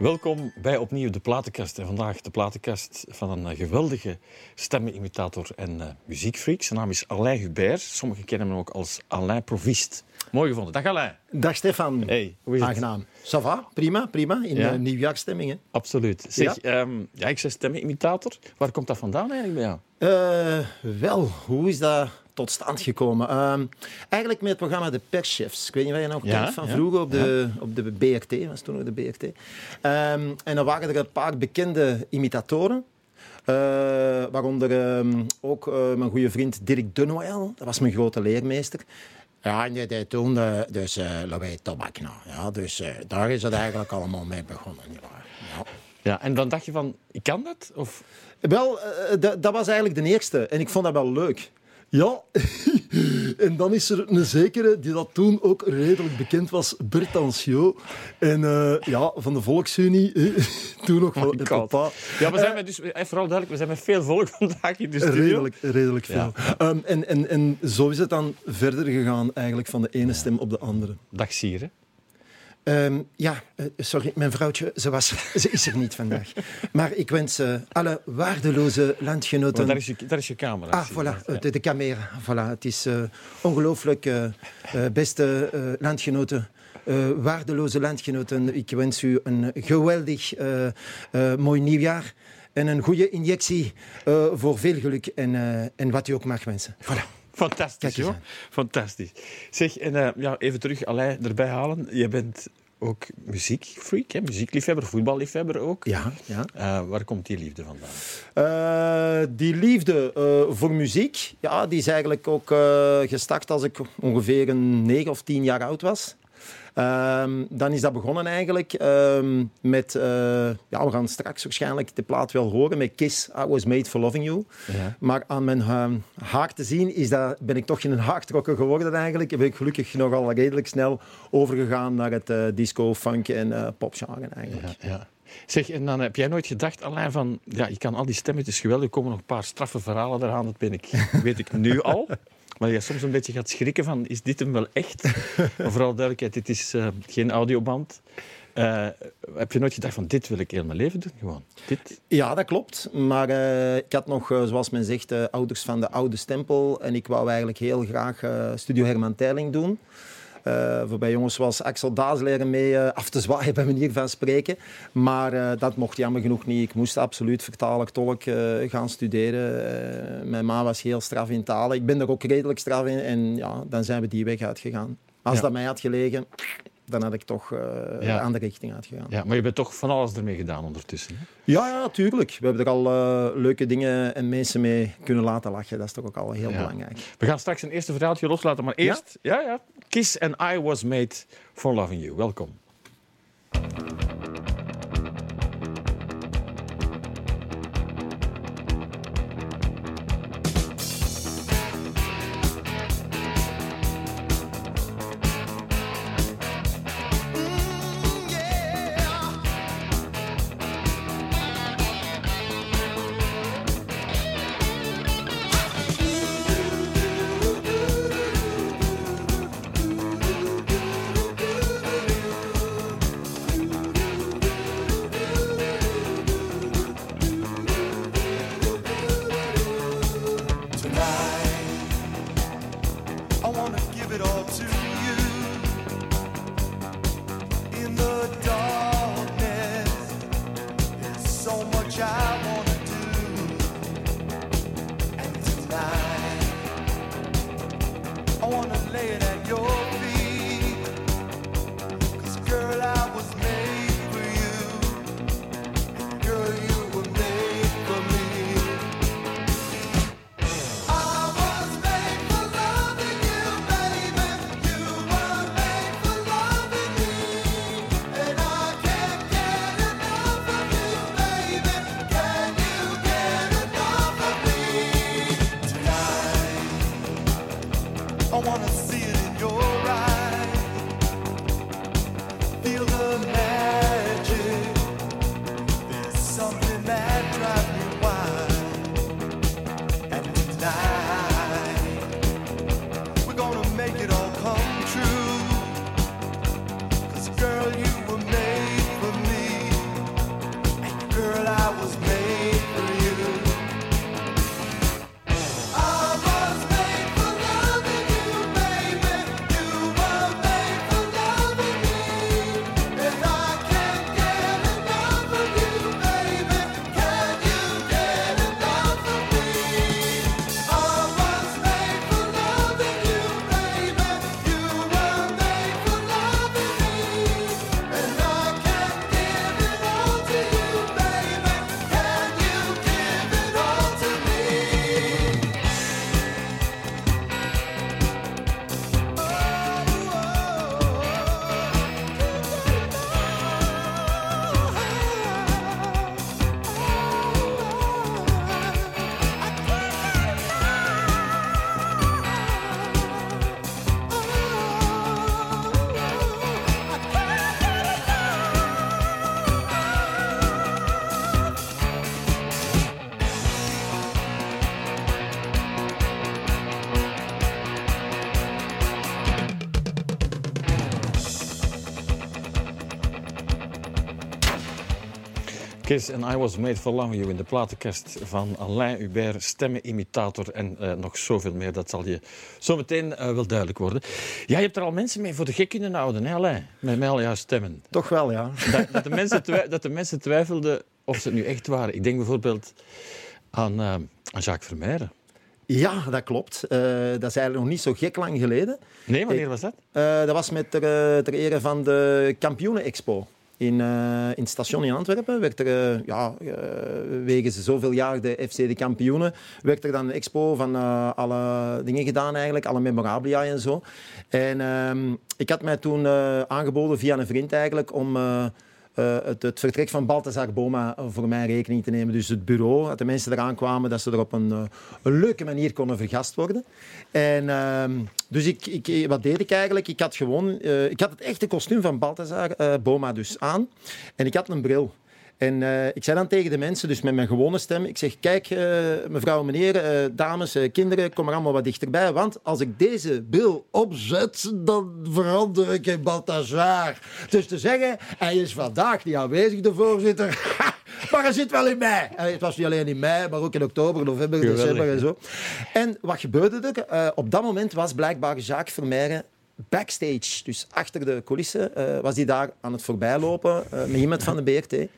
Welkom bij opnieuw de Platenkast. En vandaag de Platenkast van een eh, geweldige stemmenimitator en uh, muziekfreak. Zijn naam is Alain Hubert. Sommigen kennen hem ook als Alain Provist. Mooi gevonden. Dag Alain. Dag Stefan. Hey, hoe is het? Aangenaam. Ça va? Prima, prima. In Ja? nieuwjaarsstemming. Hè? Absoluut. Zeg, ja? ja, ik zei stemmenimitator. Waar komt dat vandaan eigenlijk bij jou? Eh, wel, hoe is dat tot stand gekomen? Ehm, eigenlijk met het programma De Perschefs. Ik weet niet of je nog Ja, kent van ja. vroeger op de, op de BRT. was toen nog de BRT. Ehm, en dan waren er een paar bekende imitatoren. Eh, waaronder ehm, ook eh, mijn goede vriend Dirk Dunoil. Dat was mijn grote leermeester. Ja, en die deed toen eh, dus uh, Louis ja, dus eh, daar is het eigenlijk allemaal mee begonnen. Ja. Ja, en dan dacht je van, ik kan dat? Of... Wel, eh, dat- dat was eigenlijk de eerste. En ik vond dat wel leuk. Ja, en dan is er een zekere die dat toen ook redelijk bekend was, Bert Anciot. En eh, ja, van de Volksunie, eh, toen nog van Oh papa. Ja, we zijn met, dus, eh, vooral duidelijk, we zijn met veel volk vandaag in de studio. Redelijk, redelijk veel. Ja. Ehm, en, en, en zo is het dan verder gegaan, eigenlijk van de ene stem op de andere. Dag Sier, Ehm, ja, eh, sorry, mijn vrouwtje, ze, was, ze is er niet vandaag. Maar ik wens eh, alle waardeloze landgenoten... Daar, is je, daar is je camera. Ah, voilà, Ja. de, de camera. Voilà. Het is eh, ongelooflijk, eh, eh, beste eh, landgenoten. eh, waardeloze landgenoten, ik wens u een geweldig eh, eh, mooi nieuwjaar. En een goede injectie eh, voor veel geluk en, eh, en wat u ook mag wensen. Voilà. Fantastisch, joh. Fantastisch. Zeg, en eh, ja, even terug Alain erbij halen. Je bent ook muziekfreak, hè? muziekliefhebber, voetballiefhebber ook. Ja, ja. Eh, waar komt die liefde vandaan? Eh, die liefde voor muziek, ja, die is eigenlijk ook gestart als ik ongeveer een 9 of 10 jaar oud was. Ehm, dan is dat begonnen eigenlijk ehm, met, eh, ja, we gaan straks waarschijnlijk de plaat wel horen, met Kiss, I Was Made For Loving You. Ja. Maar aan mijn ehm, haar te zien is dat, ben ik toch geen hardrocker geworden eigenlijk. Ben ik gelukkig nogal redelijk snel overgegaan naar het eh, disco, funk en eh popgenre eigenlijk. Ja, ja. Zeg, en dan heb jij nooit gedacht, Alain, van... Ja, je kan al die is geweldig. Er komen nog een paar straffe verhalen eraan, dat ben ik, weet ik nu al. Maar je soms een beetje gaat schrikken van, is dit hem wel echt? Maar vooral duidelijkheid, dit is eh, geen audioband. Eh, heb je nooit gedacht van, dit wil ik heel mijn leven doen? Gewoon, dit... Ja, dat klopt. Maar eh, ik had nog, zoals men zegt, ouders van de oude stempel. En ik wou eigenlijk heel graag Studio Herman Terling doen. Eh voor bij jongens zoals Axel Daas leren mee eh, af te zwaaien, bij manier van spreken. Maar eh, dat mocht jammer genoeg niet. Ik moest absoluut vertaler, tolk gaan studeren. Mijn ma was heel straf in talen. Ik ben er ook redelijk straf in. En ja, dan zijn we die weg uitgegaan. Als Ja. dat mij had gelegen, dan had ik toch eh Ja. aan de richting uitgegaan. Ja, maar je bent toch van alles ermee gedaan ondertussen. Hè? Ja, ja, tuurlijk. We hebben er al eh, leuke dingen en mensen mee kunnen laten lachen. Dat is toch ook al heel Ja. belangrijk. We gaan straks een eerste verhaaltje loslaten, maar eerst... Ja? Ja, Kiss and I Was Made For Loving You. Welkom. Kiss and I Was Made for Loving You in de platenkast van Alain Hubert, stemmenimitator en uh, nog zoveel meer. Dat zal je zo meteen uh, wel duidelijk worden. Jij hebt er al mensen mee voor de gek kunnen houden, hè Alain? Met, met al jouw stemmen. Toch wel, ja. Dat, dat, de mensen dat de mensen twijfelden of ze het nu echt waren. Ik denk bijvoorbeeld aan, uh, aan Jacques Vermeijren. Ja, dat klopt. Uh, dat is eigenlijk nog niet zo gek lang geleden. Nee, wanneer was dat? Uh, dat was met ter, ter ere van de Kampioenen-expo. In, uh, in het station in Antwerpen werd er, uh, ja, uh, wegens zoveel jaar de FC de kampioenen, werd er dan een expo van alle dingen gedaan eigenlijk, alle memorabilia en zo. En ehm, ik had mij toen aangeboden via een vriend eigenlijk om uh, het, het, vertrek van Balthazar Boma voor mij rekening te nemen. Dus het bureau, dat de mensen eraan kwamen, dat ze er op een, een leuke manier konden vergast worden. En uh, dus ik, ik, wat deed ik eigenlijk? Ik had gewoon, uh, ik had het echte kostuum van Balthazar Boma dus aan. En ik had een bril. En uh, ik zei dan tegen de mensen, dus met mijn gewone stem, ik zeg, kijk uh, mevrouw, meneer, uh, dames, kinderen, kom er allemaal wat dichterbij. Want als ik deze bil opzet, dan verander ik in Balthazar. Dus te zeggen, hij is vandaag niet aanwezig, de voorzitter. maar hij zit wel in mei. Het was niet alleen in mei, maar ook in oktober, november, Geweldig, december en zo. En wat gebeurde er? op dat moment was blijkbaar Jacques Vermeijren backstage, dus achter de coulissen, was hij daar aan het voorbijlopen met iemand van de BRT.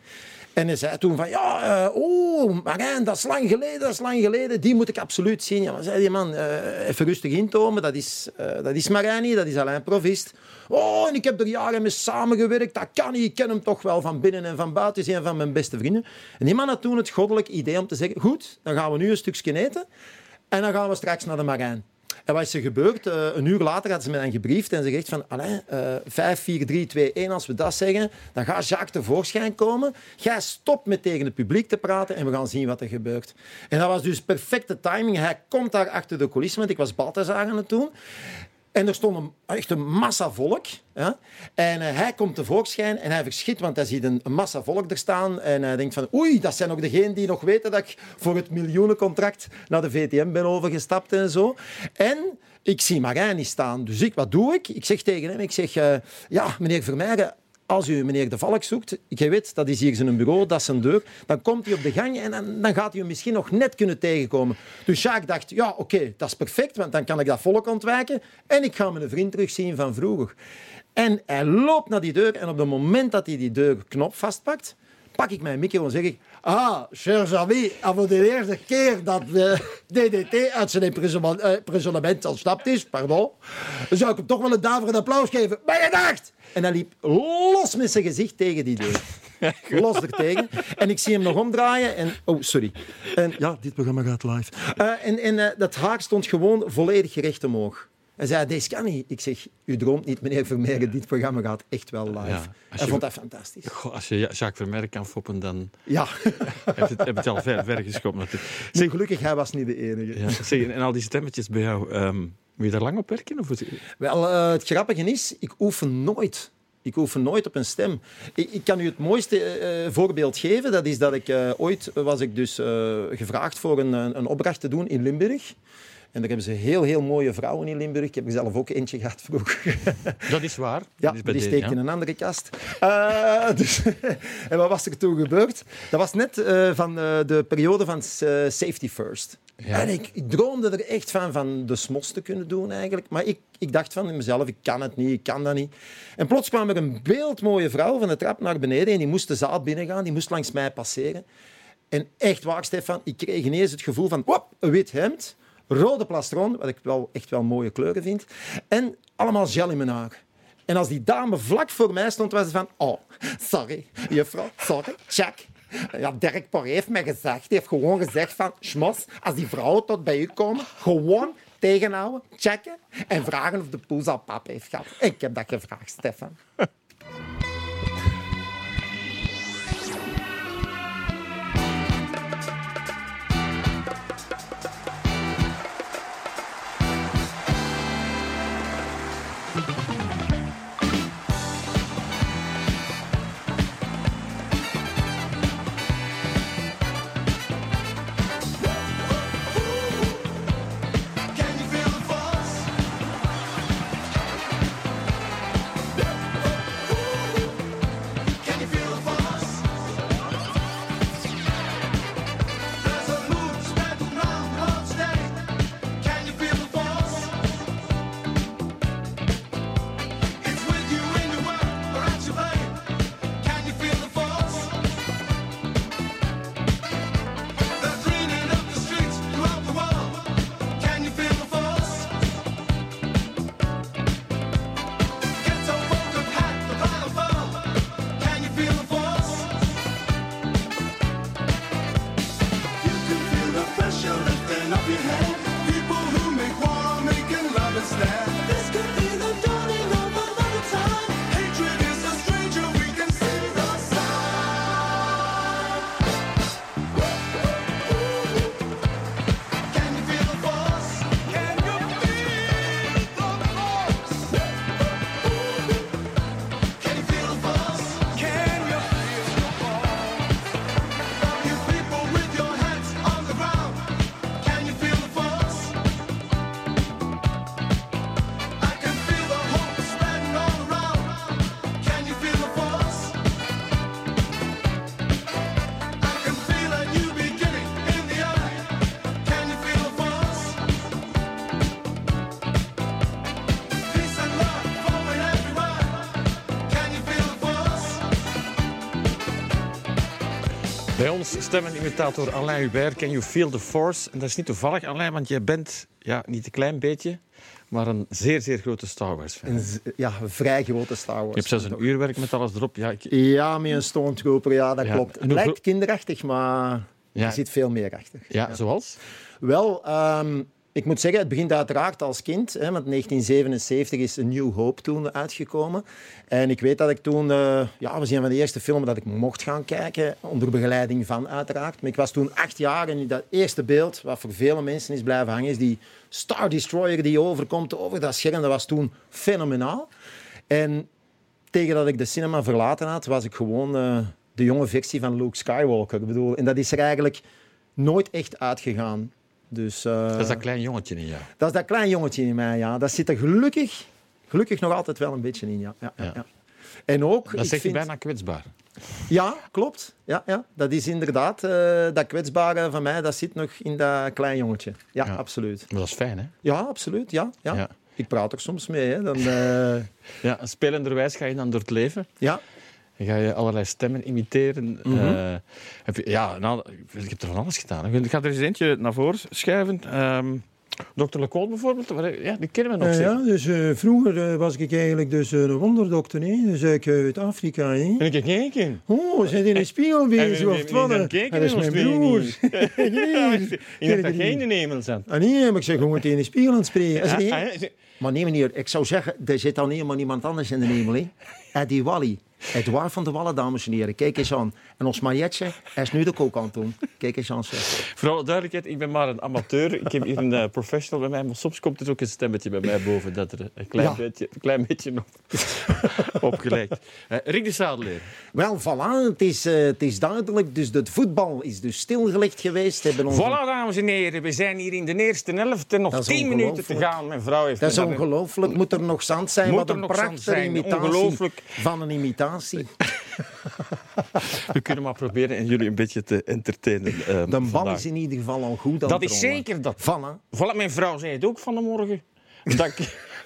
En hij zei toen van, ja, uh, oh, Marijn, dat is lang geleden, dat is lang geleden. Die moet ik absoluut zien. Ja, maar zei die man, uh, even rustig intomen. Dat is, uh, dat is Marijn niet, dat is alleen Provist. Oh, en ik heb er jaren mee samengewerkt. Dat kan niet. Ik ken hem toch wel van binnen en van buiten. Is een van mijn beste vrienden. En die man had toen het goddelijk idee om te zeggen, goed, dan gaan we nu een stukje eten. En dan gaan we straks naar de Marijn. En wat is er gebeurd? Uh, een uur later hadden ze mij dan gebriefd en ze zegt van, Alain, uh, 5, 4, 3, 2, 1, als we dat zeggen, dan gaat Jacques tevoorschijn komen. Jij stopt met tegen het publiek te praten en we gaan zien wat er gebeurt. En dat was dus perfecte timing. Hij komt daar achter de coulissen, want ik was Balthazar aan het doen. En er stond een, echt een massa volk. Ja? En uh, hij komt tevoorschijn en hij verschiet, want hij ziet een, massa volk er staan. En hij denkt van, oei, dat zijn ook degenen die nog weten dat ik voor het miljoenencontract naar de VTM ben overgestapt en zo. En ik zie Marijn niet staan. Dus ik, wat doe ik? Ik zeg tegen hem, ik zeg, uh, ja, meneer Vermeijden, als u meneer De Valk zoekt, je weet, dat is hier zijn bureau, dat is zijn deur, dan komt hij op de gang en dan, gaat hij hem misschien nog net kunnen tegenkomen. Dus Jacques dacht, ja, oké, dat is perfect, want dan kan ik dat volk ontwijken en ik ga mijn vriend terugzien van vroeger. En hij loopt naar die deur en op het moment dat hij die deurknop vastpakt, pak ik mijn micro en zeg ik... Ah, chers amis, voor de eerste keer dat de DDT uit zijn imprisonement ontsnapt is, pardon, zou ik hem toch wel een daverend applaus geven. Bij gedacht! En hij liep los met zijn gezicht tegen die deur. Los er tegen. En ik zie hem nog omdraaien en... Oh, sorry. En, ja, dit programma gaat live. Uh, en en uh, dat haak stond gewoon volledig gerecht omhoog. Hij zei, deze kan niet. Ik zeg, u droomt niet, meneer Vermeer, dit programma gaat echt wel live. Ja, Hij vond dat fantastisch. Goh, als je Jacques Vermeer kan foppen, dan ja. heb je het, het al ver, ver geschopt natuurlijk. Zeg, gelukkig, hij was niet de enige. Ja. Zeg, en al die stemmetjes bij jou, um, moet je daar lang op werken? Of Wel, uh, het grappige is, ik oefen nooit. Ik oefen nooit op een stem. Ik, ik kan u het mooiste uh, voorbeeld geven. Dat is dat ik uh, ooit was ik dus gevraagd voor een, een opdracht te doen in Limburg. En daar hebben ze heel, heel mooie vrouwen in Limburg. Ik heb er zelf ook eentje gehad vroeger. Dat is waar. Ja, dat is die steekt in een andere kast. Uh, dus, en wat was er toen gebeurd? Dat was net uh, van uh, de periode van Safety First. Ja. En ik, ik, droomde er echt van, van de smos te kunnen doen eigenlijk. Maar ik, ik dacht van mezelf, ik kan het niet, ik kan dat niet. En plots kwam er een beeldmooie vrouw van de trap naar beneden en die moest de zaal binnengaan, die moest langs mij passeren. En echt waar, Stefan, ik kreeg ineens het gevoel van, wop, een wit hemd, rode plastron, wat ik wel echt wel mooie kleuren vind, en allemaal gel in mijn haar. En als die dame vlak voor mij stond, was ze van, oh, sorry, juffrouw, sorry, check. Ja, Dirk Por heeft mij gezegd, die heeft gewoon gezegd van, schmos, als die vrouwen tot bij u komen, gewoon tegenhouden, checken en vragen of de poes al pap heeft gehad. Ik heb dat gevraagd, Stefan. Stemmenimitator Alain Hubert, Can You Feel the Force? En dat is niet toevallig, Alain, want jij bent ja, niet een klein beetje, maar een zeer, zeer grote Star Wars-fan. Een z- ja, een vrij grote Star Wars. Je hebt zelfs een uurwerk met alles erop. Ja, ik, Ja, met een Stormtrooper, ja, dat Ja, klopt. Het lijkt kinderachtig, maar Ja. er zit veel meer achter. ja, zoals? Wel, ehm, ik moet zeggen, het begint uiteraard als kind. Hè, want 1977 is A New Hope toen uitgekomen. En ik weet dat ik toen... eh, ja, was een van de eerste filmen dat ik mocht gaan kijken. Onder begeleiding van, uiteraard. Maar ik was toen acht jaar en dat eerste beeld, wat voor vele mensen is blijven hangen, is die Star Destroyer die overkomt over dat scherm. Dat was toen fenomenaal. En tegen dat ik de cinema verlaten had, was ik gewoon eh, de jonge versie van Luke Skywalker. Ik bedoel, en dat is er eigenlijk nooit echt uitgegaan. Dus, eh, Dat is dat klein jongetje in jou. dat is dat klein jongetje in mij, ja. Dat zit er gelukkig, gelukkig nog altijd wel een beetje in, ja. ja, ja, Ja. En ook, Dat ik zeg je bijna kwetsbaar. Ja, klopt. Ja, ja. Dat is inderdaad, eh, dat kwetsbare van mij, dat zit nog in dat klein jongetje. Ja, Ja. absoluut. Maar dat is fijn, hè? Ja, absoluut, ja. ja. Ja. Ik praat er soms mee, hè. Dan, eh, Ja, spelenderwijs ga je dan door het leven. ja. Dan ga je allerlei stemmen imiteren. Mhm. Eh, heb je, ja, nou, ik heb er van alles gedaan. Ik ga er eens eentje naar voren schuiven. Ehm Dr. Lecoq bijvoorbeeld, ja, die kennen we nog. Ja, dus eh, vroeger eh, was ik eigenlijk dus een wonderdokter, hè. dus ik uit Afrika. Hè. Kun ik kijken? Oh, zijn in een spiegel bezig of wat? dan kijken Dat is mijn broer. Je hebt dat geen hemel zijn. Ah nee, maar ik zeg gewoon tegen de spiegel aan het spreken. Ah, je- ah. Maar nee, meneer, ik zou zeggen, er zit al helemaal niemand anders in de hemel. Hè. Eddie Wally. Edouard van de Wallen, dames en heren. Kijk eens aan. En ons Marietje, hij is nu de het doen. Kijk eens aan, zeg. Voor alle duidelijkheid, ik ben maar een amateur. Ik heb hier een eh, professional bij mij, maar soms komt er ook een stemmetje bij mij boven dat er een klein, Ja. beetje, een klein beetje op, opgelegd. Eh, Rick de Zadeleer. Wel, voilà, het is, eh, het is duidelijk. Dus het voetbal is dus stilgelegd geweest. Hebben onze... Voilà, dames en heren, we zijn hier in de eerste helft nog tien minuten te gaan. Mijn vrouw heeft Dat is ongelooflijk. Moet er nog zand zijn? Moet Wat er een prachtige zijn? imitatie van een imitatie. We kunnen maar proberen en jullie een beetje te entertainen. eh, De bal vandaag. is in ieder geval al goed aan Dat is zeker dat. Voilà. Voilà, mijn vrouw zei het ook van de morgen. Dat ik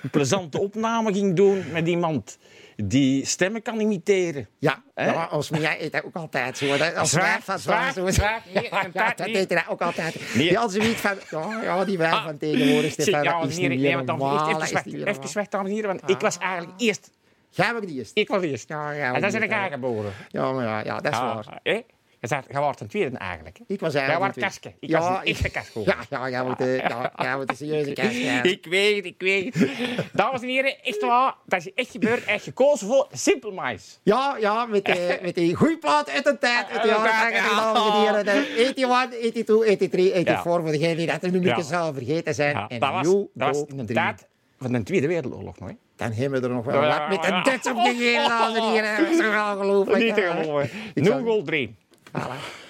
een plezante opname ging doen met iemand die stemmen kan imiteren. Ja, als jij eet dat ook altijd zo. Dat, als Zwaar, van zwaar, zo. zwaar. Ja, dat deed hij dat ook altijd. Nee. Die had zoiets van, ja, ja die wijf van tegenwoordig, Stefan, ja, dat is niet meer want normaal, even weg, dames en heren, ik was eigenlijk eerst. Jij was die eerst. Ik was eerst. Ja, ja, en dan die ik aangeboren. Ja, maar ja, ja dat is waar. Ja, hè? Je zegt, je wordt een tweede eigenlijk. hè? Ik was Jij eigenlijk... een kasken. Ik Ja, was een echte kasko. Ja, ja, jij wordt, eh, ja, jij wordt een serieuze kast. Ja. Ik weet, ik weet. Dames en heren, echt waar, dat is echt gebeurd. Echt gekozen voor Simple Mais. Ja, ja, met, die- met die goeie plaat uit de tijd. Uit de de jaren tijd, 80, ja. dames en heren. De 81, 82, 83, 84, Ja. voor degenen die dat nu Ja. niet zou vergeten zijn. Ja, en dat was, dat was Hope in de 3. tijd van de Tweede Wereldoorlog nog. hè. Dan hebben we er nog wel Ja, wat met een Duits op en heren. Dat is toch ongelooflijk. Niet te geloven. Ik 0 zou- goal 3. Voilà.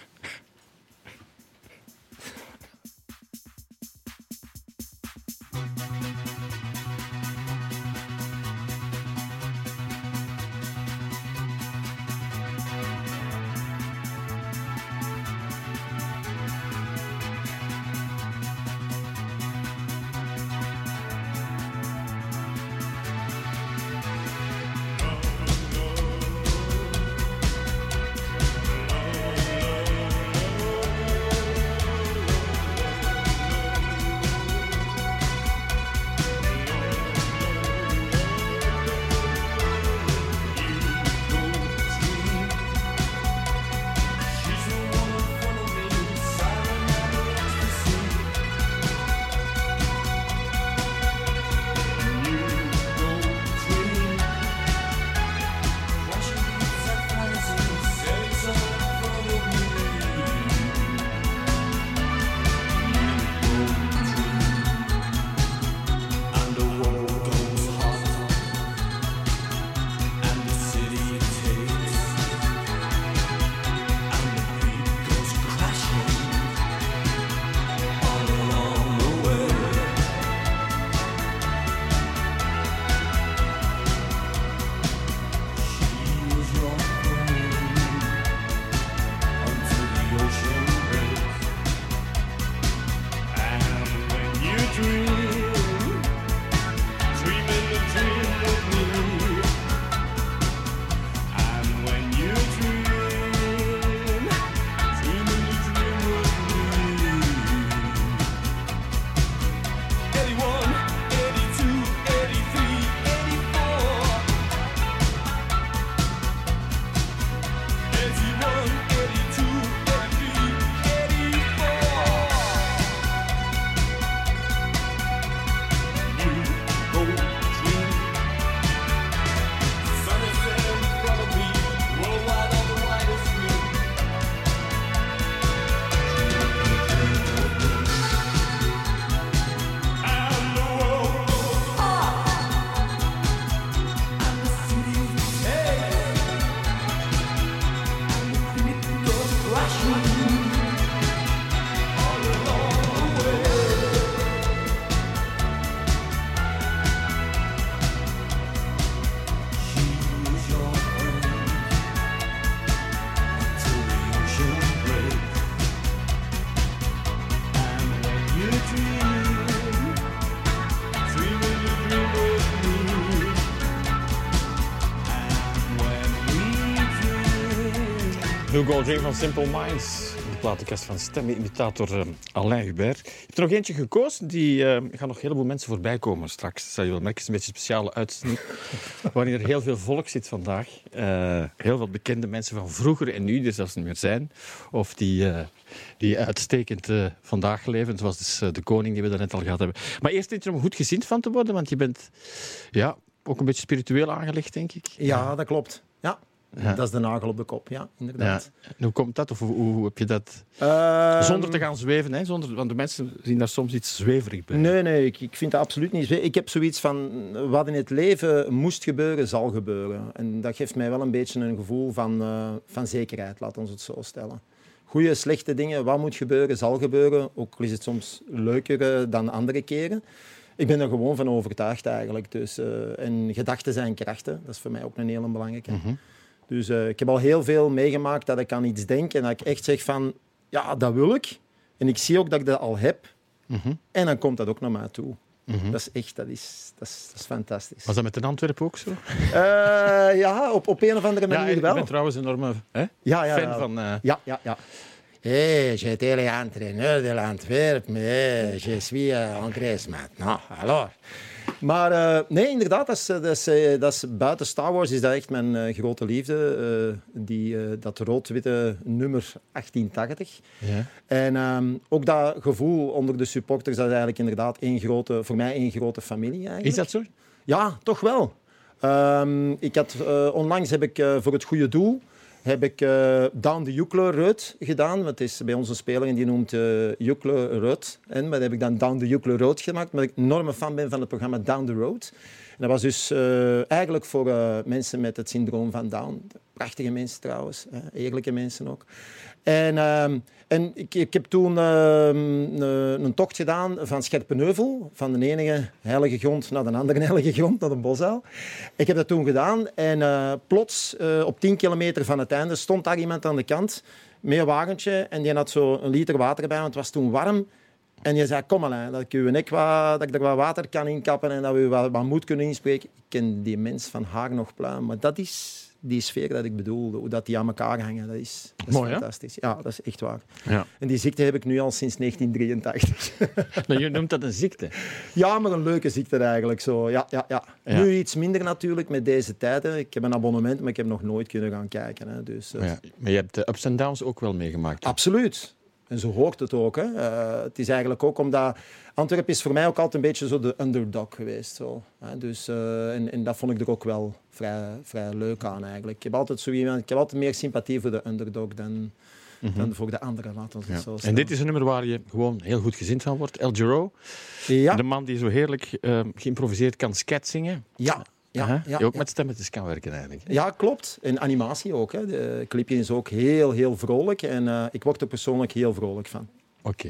Blue Gold Dream van Simple Minds. De platenkast van stemimitator eh, Alain Hubert. Je hebt er nog eentje gekozen. Die eh, gaan nog een heleboel mensen voorbij komen straks. Dat zal je wel merken. Het is een beetje een speciale uitzending. waarin er heel veel volk zit vandaag. Eh, heel veel bekende mensen van vroeger en nu, die er zelfs niet meer zijn. Of die, die uitstekend vandaag leven. Zoals dus, de koning die we daarnet al gehad hebben. Maar eerst iets om goed gezind van te worden. Want je bent ja, ook een beetje spiritueel aangelegd, denk ik. Ja, dat klopt. Ja. Ja. Dat is de nagel op de kop, ja, Ja. inderdaad. En hoe komt dat? Of hoe, hoe heb je dat... Ehm, Zonder te gaan zweven, hè? Zonder, want de mensen zien daar soms iets zweverig bij. Nee, nee, ik, ik vind dat absoluut niet. Ik heb zoiets van, wat in het leven moest gebeuren, zal gebeuren. En dat geeft mij wel een beetje een gevoel van, eh, van zekerheid, laten we het zo stellen. Goede, slechte dingen, wat moet gebeuren, zal gebeuren. Ook al is het soms leuker eh, dan andere keren. Ik ben er gewoon van overtuigd eigenlijk. Dus, eh, en gedachten zijn krachten, dat is voor mij ook een hele belangrijke. Dus eh, ik heb al heel veel meegemaakt dat ik aan iets denk en dat ik echt zeg van, ja, dat wil ik. En ik zie ook dat ik dat al heb. En dan komt dat ook naar mij toe. Dat is echt, dat is, dat is, dat is fantastisch. Was dat met een Antwerpen ook zo? Eh, ja, op, op een of andere Ja, manier ik wel. ben trouwens een enorme hè, Ja, ja, fan ja. van... eh, Ja, ja, ja. Hé, j'étais l'entraîneur de l'Antwerp, mais je suis euh, en Grèce maintenant. Alors. Maar eh, nee, inderdaad, dat is, eh, dat, is, eh, dat is, buiten Star Wars is dat echt mijn grote liefde. die, dat rood-witte nummer 1880. ja. En ehm, ook dat gevoel onder de supporters, dat is eigenlijk inderdaad één grote, voor mij één grote familie. Eigenlijk. Is dat zo? Ja, toch wel. Ehm, ik had, onlangs heb ik voor het goede doel heb ik eh Down the Jukle Road gedaan. Want het is bij onze speler en die noemt uh, Jukle Road. En heb ik dan Down the Jukle Road gemaakt, omdat ik enorme fan ben van het programma Down the Road. Dat was dus eh, eigenlijk voor eh, mensen met het syndroom van Down. Prachtige mensen trouwens, eerlijke mensen ook. En, ehm, en ik, ik heb toen ehm, een, een tocht gedaan van Scherpenheuvel, van de ene heilige grond naar de andere heilige grond, naar de bosuil. Ik heb dat toen gedaan en eh, plots, eh, op 10 kilometer van het einde, stond daar iemand aan de kant met een wagentje en die had zo een liter water bij, want het was toen warm. En je zei, kom Alain, dat ik, uw nek wat, dat ik er wat water kan inkappen en dat we wat, wat moed kunnen inspreken. Ik ken die mens van haar nog pluim, maar dat is die sfeer dat ik bedoelde. Hoe dat die aan elkaar hangen, dat is, dat is Mooi, hè? fantastisch. Ja, dat is echt waar. Ja. En die ziekte heb ik nu al sinds 1983. Nou, je noemt dat een ziekte. ja, maar een leuke ziekte eigenlijk. Zo. Ja, ja, ja. Ja. Nu iets minder natuurlijk met deze tijden. Ik heb een abonnement, maar ik heb nog nooit kunnen gaan kijken. Hè. Dus, eh, Maar, ja, maar je hebt de ups en downs ook wel meegemaakt. Absoluut. En zo hoort het ook. Hè. Eh, het is eigenlijk ook omdat... Antwerpen is voor mij ook altijd een beetje zo de underdog geweest. Zo. Hè. Dus, eh, en, en dat vond ik er ook wel vrij, vrij leuk aan eigenlijk. Ik heb altijd zo iemand, ik heb altijd meer sympathie voor de underdog dan, dan voor de andere, laten we het Ja. zo En dit is een nummer waar je gewoon heel goed gezind van wordt. El Giro, Ja, de man die zo heerlijk eh, geïmproviseerd kan scat zingen. ja, ja, die ook met stemmetjes kan werken eigenlijk. Ja, klopt. En animatie ook. Hè. De clipje is ook heel, heel vrolijk. En eh, ik word er persoonlijk heel vrolijk van. Oké.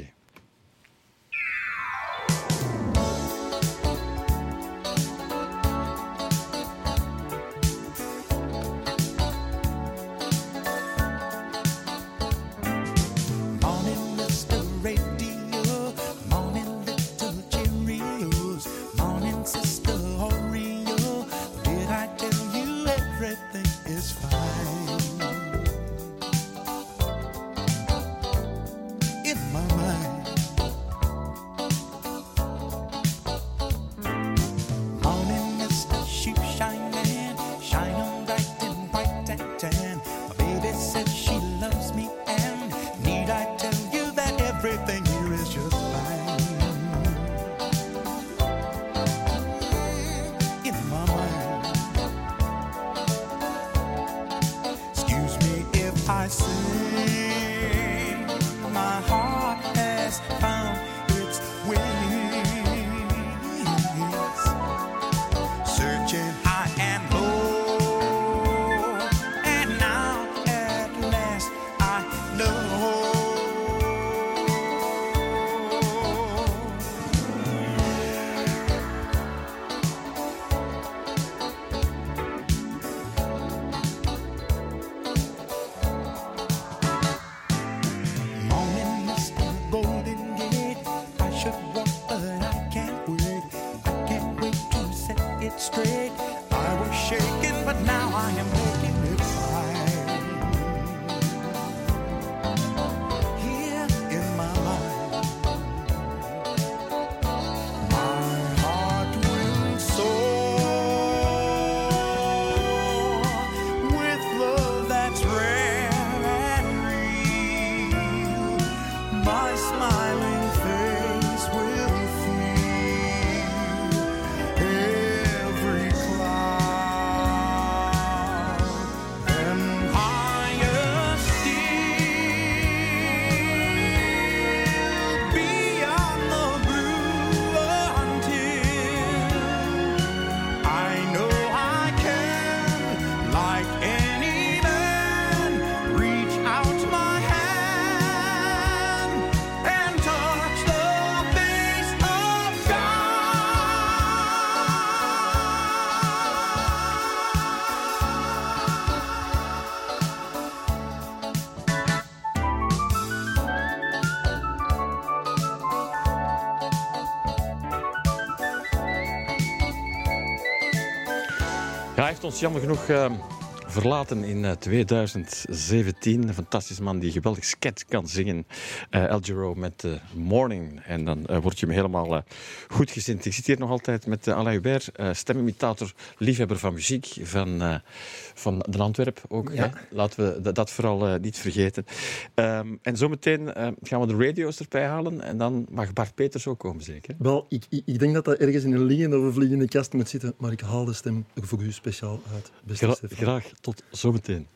Ons jammer genoeg eh, verlaten in eh, 2017. Een fantastisch man die geweldig sket kan zingen. Eh El Giro met eh, Morning. En dan eh, word je hem helemaal eh, goed gezind. Ik zit hier nog altijd met eh, Alain Hubert, eh, stemimitator, liefhebber van muziek van, eh, van de Antwerp ook. Ja. Laten we dat- vooral eh, niet vergeten. Ehm, en zometeen eh, gaan we de radio's erbij halen. En dan mag Bart Peters ook komen, zeker? Wel, ik, ik, ik denk dat dat ergens in een liggende of een vliegende kast moet zitten, maar ik haal de stem voor u speciaal uit. Beste Gra- Stefan. graag tot zometeen.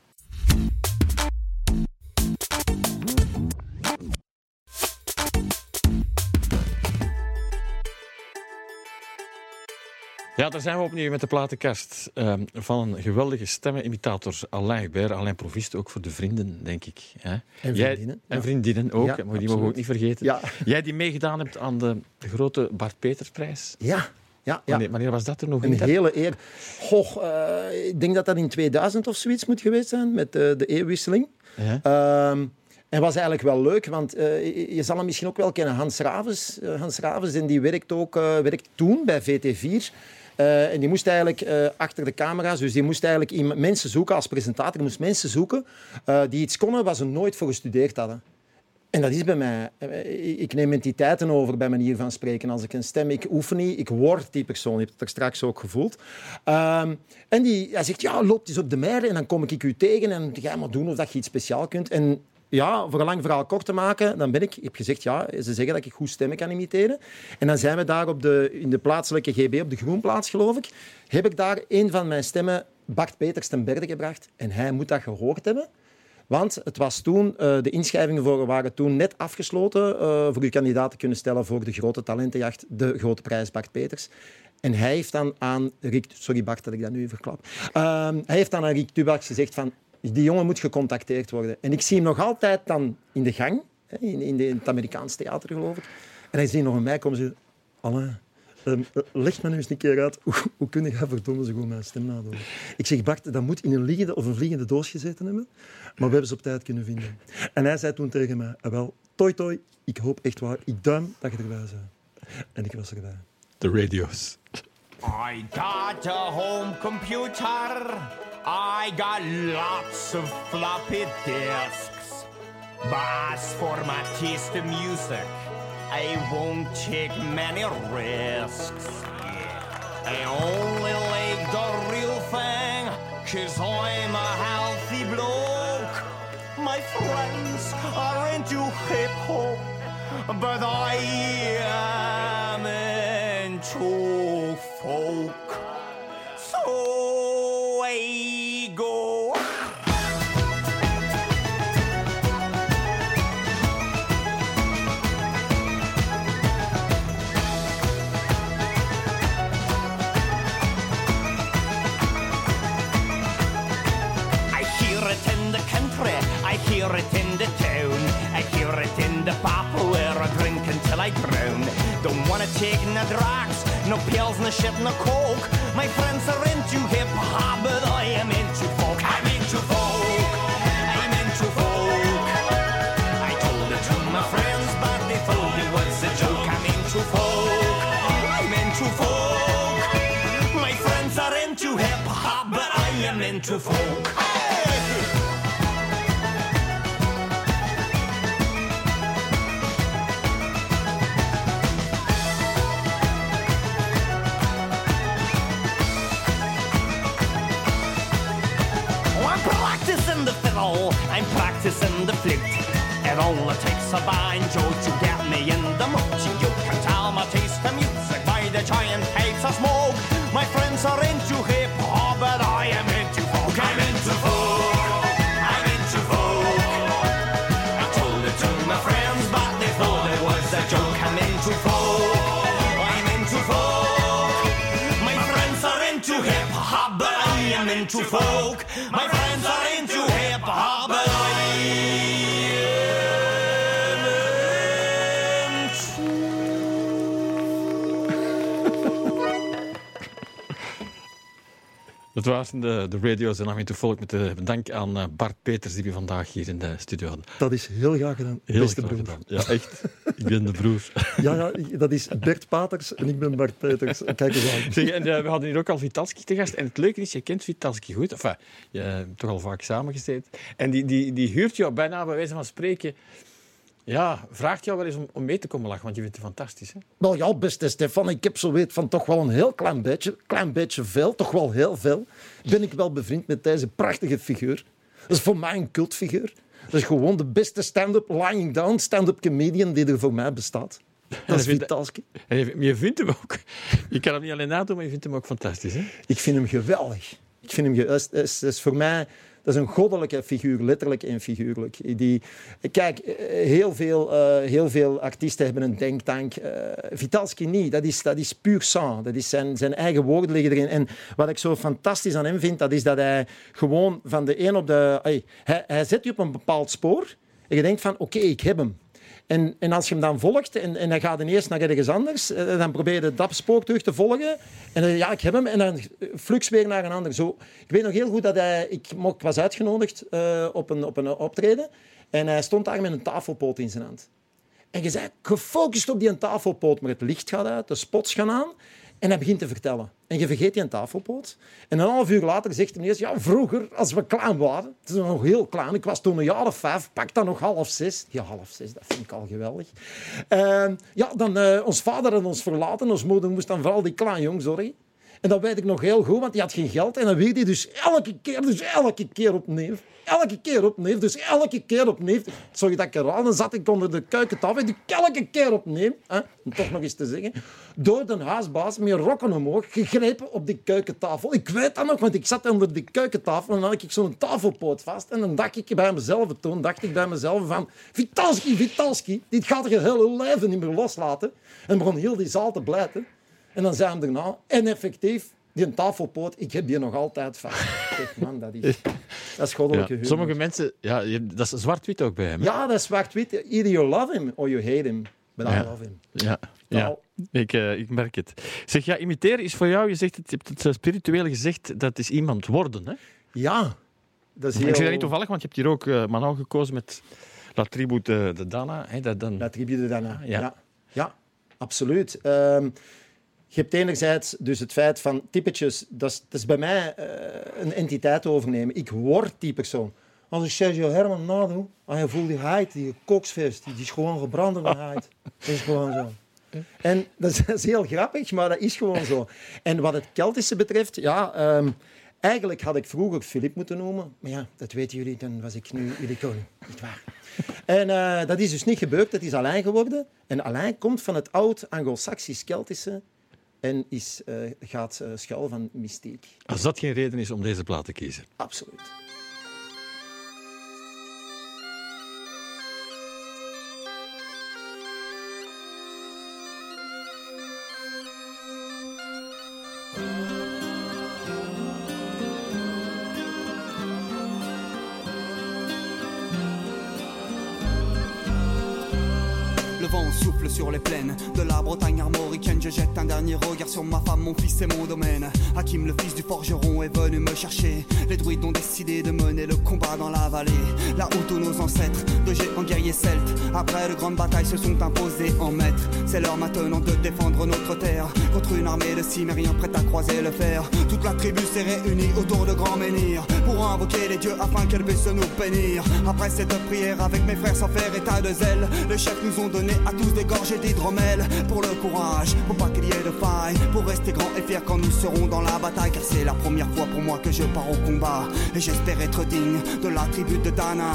Ja, daar zijn we opnieuw met de platenkast ehm, van een geweldige stemmenimitator Alain Hubert. Alain Provist, ook voor de vrienden, denk ik. Hè? En Jij- vriendinnen, en vriendinnen ook, Ja, maar die mogen we ook niet vergeten. Ja. Jij die meegedaan hebt aan de grote Bart Petersprijs. Ja, ja, ja. Wanneer, wanneer was dat er nog Een hele eer. Goh, eh, ik denk dat dat in 2000 of zoiets moet geweest zijn, met de, de eeuwwisseling. Ja. Ehm, en was eigenlijk wel leuk, want eh, je, je zal hem misschien ook wel kennen, Hans Ravens. Eh, Hans Ravens en die werkt, ook, eh, werkt toen bij VT4. Eh, en die moest eigenlijk eh, achter de camera's, dus die moest eigenlijk mensen zoeken als presentator. Die moest mensen zoeken eh, die iets konden waar ze nooit voor gestudeerd hadden. En dat is bij mij. Eh, Ik neem entiteiten over bij manier van spreken. Als ik een stem, ik oefen niet, ik word die persoon. Je hebt het er straks ook gevoeld. Ehm, en die, hij zegt, ja, loop eens op de meiden en dan kom ik u tegen en ga maar doen of dat je iets speciaal kunt. En ja, voor een lang verhaal kort te maken, dan ben ik, ik heb gezegd, ja, ze zeggen dat ik goed stemmen kan imiteren. En dan zijn we daar op de, in de plaatselijke GB, op de Groenplaats geloof ik, heb ik daar een van mijn stemmen, Bart Peters ten Berde gebracht. En hij moet dat gehoord hebben. Want het was toen, eh, de inschrijvingen voor waren toen net afgesloten eh, voor uw kandidaat te kunnen stellen voor de grote talentenjacht, de grote prijs Bart Peters. En hij heeft dan aan Rick, sorry Bart dat ik dat nu verklap, Ehm, hij heeft dan aan Rick Tubax gezegd van, die jongen moet gecontacteerd worden. En ik zie hem nog altijd dan in de gang, in, in, de, het Amerikaans theater geloof ik. En hij ziet nog een mij komen en zegt, Alain, ehm, eh, leg me nu eens een keer uit, hoe, hoe kun je verdomme zo goed mijn stem nadoen? Ik zeg, Bart, dat moet in een liggende of een vliegende doos gezeten hebben, maar we hebben ze op tijd kunnen vinden. En hij zei toen tegen mij, "Ah, wel, toi toi, ik hoop echt waar, ik duim dat je erbij bent. En ik was erbij. De radio's. I got a home computer. I got lots of floppy disks. As for my taste music, I won't take many risks. I only like the real thing, cause I'm a healthy bloke. My friends are into hip hop, but I am into folk. Hear it in the town, I hear it in the pub where I drink until I drown. Don't wanna take no drugs, no pills, no shit, no coke. My friends are into hip hop, but I am into folk. I'm into folk. I'm into folk. I told it to my friends, but they thought it was a joke. I'm into folk. I'm into folk. My friends are into hip hop, but I am into folk. It only takes a banjo to get me in the mood. You can tell my taste in music by the giant pipes of smoke. My friends are into hip hop, but I am into folk. I'm into folk. I'm into folk. I told it to my friends, but they thought it was a joke. I'm into folk. I'm into folk. My friends are into hip hop, but I am into folk. My friends are into hip hop, Dat waren de, de radio's en I'm to Volk met de dank aan eh, Bart Peters die we vandaag hier in de studio hadden. Dat is heel graag gedaan, Heel beste graag broer. gedaan. Ja, echt. Ik ben de broer. Ja, ja, dat is Bert Paters en ik ben Bart Peters. Kijk eens aan. Zeg, en, eh, we hadden hier ook al Vitalski te gast. En het leuke is, je kent Vitalski goed. Enfin, je hebt toch al vaak samengezeten. En die, die, die huurt jou bijna bij wijze van spreken... Ja, vraagt jou wel eens om, om mee te komen lachen, want je vindt het fantastisch. Hè? Nou ja, beste Stefan, ik heb zo weet van toch wel een heel klein beetje, klein beetje veel, toch wel heel veel, ben ik wel bevriend met deze prachtige figuur. Dat is voor mij een cultfiguur. Dat is gewoon de beste stand-up, lying down, stand-up comedian die er voor mij bestaat. Dat is Vitalski. En je, vindt hem ook... Je kan hem niet alleen nadoen, maar je vindt hem ook fantastisch. Hè? Ik vind hem geweldig. Ik vind hem dat is, is voor mij dat is een goddelijke figuur, letterlijk en figuurlijk. Die, kijk, eh, heel veel, eh, heel veel artiesten hebben een denktank. Eh, Vitalski niet. Dat is, dat is puur sang. Dat is zijn, zijn eigen woorden liggen erin. En wat ik zo fantastisch aan hem vind, dat is dat hij gewoon van de een op de... hij, hij zet je op een bepaald spoor en je denkt van, oké, ik heb hem. En, en als je hem dan volgt en, en hij gaat ineens naar ergens anders, eh, dan probeer je dat spoor terug te volgen. En dan, ja, ik heb hem. En dan flux weer naar een ander. Zo, ik weet nog heel goed dat hij... Ik ik was uitgenodigd eh, op, een, op een optreden. En hij stond daar met een tafelpoot in zijn hand. En je bent gefocust op die tafelpoot, maar het licht gaat uit, de spots gaan aan. En hij begint te vertellen. En je vergeet die tafelpoot. En een half uur later zegt hij ineens, ja, vroeger, als we klein waren, het is nog heel klein, ik was toen een jaar of vijf, pak dan nog half zes. Ja, half zes, dat vind ik al geweldig. Ehm, ja, dan, eh, ons vader had ons verlaten, ons moeder moest dan vooral die klein jong zorgen. En dat weet ik nog heel goed, want die had geen geld. En dan weer die dus elke keer, dus elke keer opnieuw. Elke keer opnieuw, dus elke keer opnieuw. Sorry dat ik zat ik onder de keukentafel. En die elke keer opnieuw, hè, om toch nog eens te zeggen, door de huisbaas met rokken omhoog, gegrepen op die keukentafel. Ik weet dat nog, want ik zat onder die keukentafel en dan had ik zo'n tafelpoot vast. En dan dacht ik bij mezelf, toen dacht ik bij mezelf van, Vitalski, Vitalski, dit gaat je hele leven niet meer loslaten. En begon heel die zaal te blijten. En dan zei hij daarna, en effectief, die tafelpoot, ik heb die nog altijd zeg, man, dat is, dat is goddelijke Ja. humor. Sommige mensen... Ja, dat is zwart-wit ook bij hem. hè? Ja, dat is zwart-wit. Either you love him or you hate him. But I love him. Ja, ja. Ik, eh, ik merk het. Zeg, ja, imiteren is voor jou, je, zegt het, je hebt het eh, spiritueel gezegd, dat is iemand worden. Hè? Ja. Dat is heel... Ik zeg dat niet toevallig, want je hebt hier ook uh, Manon gekozen met La Tribu de, de Dana. Hè, dat dan... La tribu de Dana. Ja. Ja, ja. absoluut. Ehm, je hebt enerzijds dus het feit van typetjes, dat is, dat is bij mij eh, een entiteit overnemen. Ik word die persoon. Als ik Sergio Herman nadoe, en je voelt die heid, die koksvest, die is gewoon gebrand van heid. Dat is gewoon zo. En dat is, heel grappig, maar dat is gewoon zo. En wat het Keltische betreft, ja, ehm, eigenlijk had ik vroeger Filip moeten noemen. Maar ja, dat weten jullie, dan was ik nu jullie koning. Niet waar. En eh, dat is dus niet gebeurd, dat is Alain geworden. En Alain komt van het oud Anglo-Saxisch-Keltische en is, eh, gaat eh, schuil van mystiek. Als dat geen reden is om deze plaat te kiezen. Absoluut. Le vent souffle sur les plaines de la Bretagne armoricaine. Je jette un dernier regard sur ma femme, mon fils et mon domaine. Hakim, le fils du forgeron, est venu me chercher. Les druides ont décidé de mener le combat dans la vallée. Là où tous nos ancêtres, de géants guerriers celtes, après de grandes batailles, se sont imposés en maîtres. C'est l'heure maintenant de défendre notre terre contre une armée de cimériens prête à croiser le fer. Toute la tribu s'est réunie autour de grands menhirs pour invoquer les dieux afin qu'elle puisse nous bénir. Après cette prière, avec mes frères sans faire état de zèle, les chefs nous ont donné à tous des gorgées d'hydromel pour le courage, pour pas qu'il y ait de faille, pour rester grand et fier quand nous serons dans la bataille. Car c'est la première fois pour moi que je pars au combat et j'espère être digne de la tribu de Dana.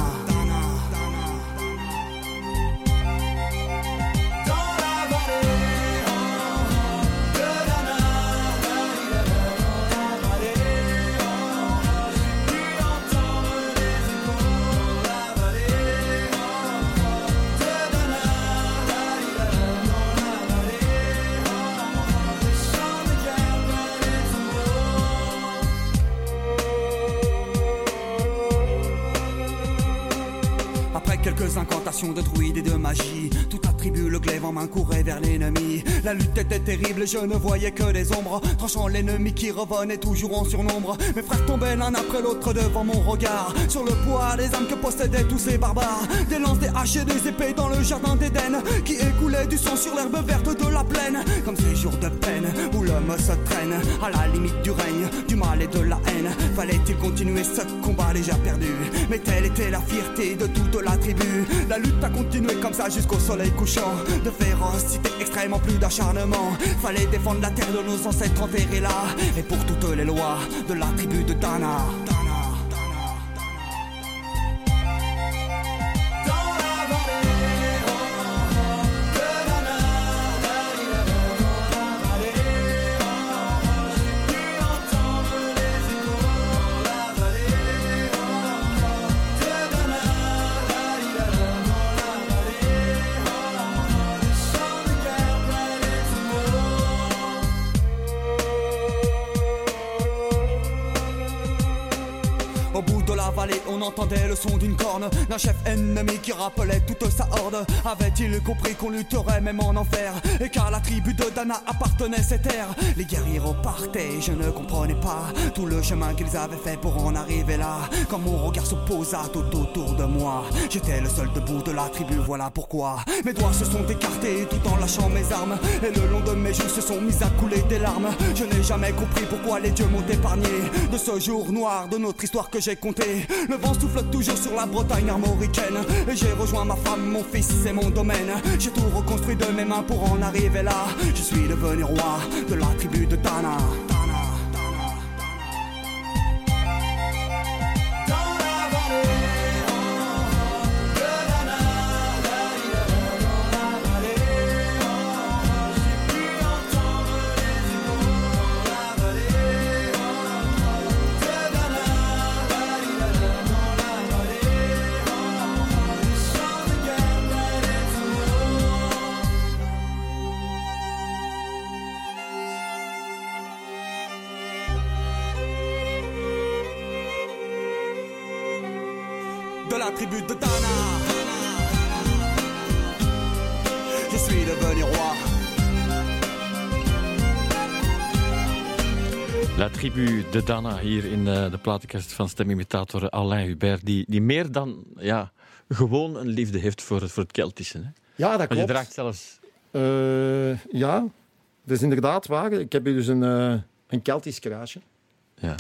de druides et de magie. Tout à le glaive en main courait vers l'ennemi. La lutte était terrible, je ne voyais que des ombres, tranchant l'ennemi qui revenait toujours en surnombre. Mes frères tombaient l'un après l'autre devant mon regard, sur le poids des âmes que possédaient tous ces barbares. Des lances, des haches et des épées dans le jardin d'Éden, qui écoulaient du sang sur l'herbe verte de la plaine, comme ces jours de peine où l'homme se traîne à la limite du règne, du mal et de la haine. Fallait-il continuer ce combat déjà perdu? Mais telle était la fierté de toute la tribu. La lutte a continué comme ça jusqu'au soleil De férocité extrêmement plus d'acharnement. Fallait défendre la terre de nos ancêtres enterrés là. Et pour toutes les lois de la tribu de Dana, rappelait toute sa Avait-il compris qu'on lutterait même en enfer? Et qu'à la tribu de Dana appartenait cette terre Les guerriers repartaient, je ne comprenais pas tout le chemin qu'ils avaient fait pour en arriver là. Quand mon regard se posa tout autour de moi, j'étais le seul debout de la tribu, voilà pourquoi. Mes doigts se sont écartés tout en lâchant mes armes. Et le long de mes joues se sont mis à couler des larmes. Je n'ai jamais compris pourquoi les dieux m'ont épargné de ce jour noir de notre histoire que j'ai compté. Le vent souffle toujours sur la Bretagne armoricaine. Et j'ai rejoint ma femme, mon fils et mon domaine. J'ai tout reconstruit de mes mains pour en arriver là. Je suis devenu roi de la tribu de Dana. De Dana hier in eh, de platenkast van stemimitator Alain Hubert, die, die meer dan ja, gewoon een liefde heeft voor het, voor het Keltische. Hè? Ja, dat Want je klopt. draagt zelfs... Eh, ja, dat is inderdaad waar. Ik heb hier dus een, eh, een Keltisch kruisje. Ja.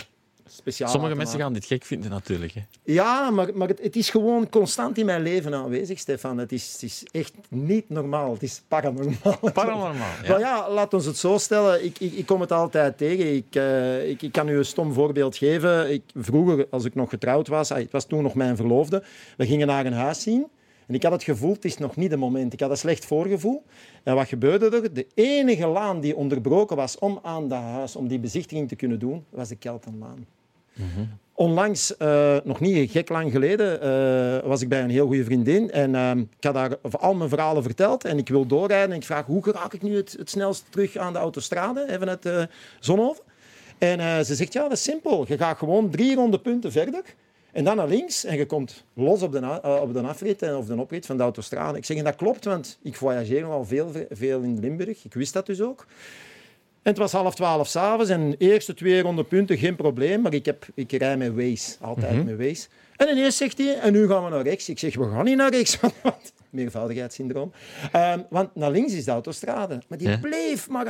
Speciaal Sommige mensen gaan dit gek vinden natuurlijk. Hè? Ja, maar, maar het, het is gewoon constant in mijn leven aanwezig, Stefan. Het is, het is echt niet normaal. Het is paranormaal. Paranormaal. Ja. Maar ja, laat ons het zo stellen. Ik, ik, ik kom het altijd tegen. Ik, eh, ik, ik kan u een stom voorbeeld geven. Ik, vroeger, als ik nog getrouwd was, ah, het was toen nog mijn verloofde, we gingen naar een huis zien. En ik had het gevoel, het is nog niet het moment. Ik had een slecht voorgevoel. En wat gebeurde er? De enige laan die onderbroken was om aan dat huis, om die bezichtiging te kunnen doen, was de Keltenlaan. Onlangs, eh, nog niet gek lang geleden, eh, was ik bij een heel goede vriendin. En eh, ik had haar al mijn verhalen verteld. En ik wil doorrijden. En ik vraag, hoe raak ik nu het, het snelst terug aan de autostrade? Even het Zonhoven. En eh, ze zegt, ja, dat is simpel. Je gaat gewoon drie ronde punten verder. En dan naar links. En je komt los op de, op de afrit of de oprit van de autostrade. Ik zeg, en dat klopt, want ik voyageer nogal veel, veel in Limburg. Ik wist dat dus ook. En het was half twaalf s'avonds en de eerste twee ronde punten, geen probleem. Maar ik, heb, ik rij met Waze, altijd met Waze. En ineens zegt hij, en nu gaan we naar rechts. Ik zeg, we gaan niet naar rechts, want, meervoudigheidssyndroom. Ehm, want naar links is de autostrade. Maar die Ja. bleef maar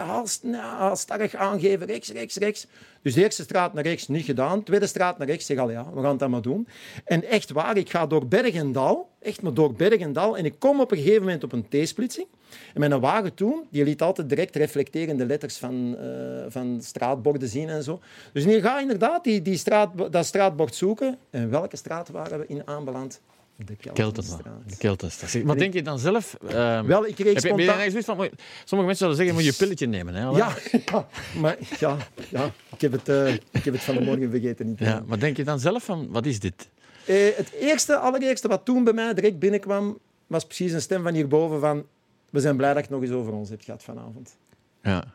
halstarrig aangeven, rechts, rechts, rechts. Dus de eerste straat naar rechts, niet gedaan. Tweede straat naar rechts, zeg al ja, we gaan dan maar doen. En echt waar, ik ga door berg en dal, echt maar door berg en dal. En ik kom op een gegeven moment op een T-splitsing. En mijn wagen toen, die liet altijd direct reflecterende letters van, eh, van straatborden zien en zo. Dus ik ga inderdaad die, die straat, dat straatbord zoeken. En welke straat waren we in aanbeland? De. Keltenstraat. Wat denk je dan zelf? ehm, Wel, ik kreeg heb je, je spontaan- van, je- sommige mensen zullen zeggen, moet je een pilletje nemen. Hè? Ja, ja, maar ja, ja ik, heb het, eh, ik heb het van de morgen vergeten. Niet ja. Maar denk je dan zelf van, wat is dit? Eh, het eerste, allereerste wat toen bij mij direct binnenkwam, was precies een stem van hierboven van we zijn blij dat je het nog eens over ons hebt gehad vanavond. Ja.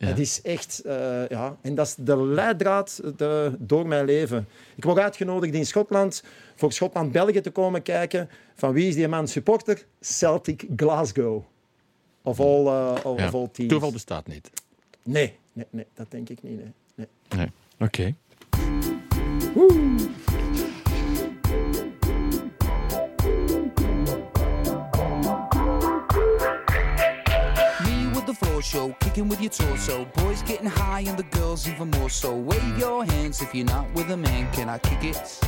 Ja. Het is echt, eh, ja, en dat is de leidraad de, door mijn leven. Ik word uitgenodigd in Schotland voor Schotland-België te komen kijken. Van wie is die man supporter? Celtic Glasgow. of all, uh, of, Ja. of all teams. Toeval bestaat niet. Nee, nee, nee, dat denk ik niet. Nee. Nee. Nee. Oké. Show, kicking with your torso. Boys getting high and the girls even more so. Wave your hands if you're not with a man. Can I kick it?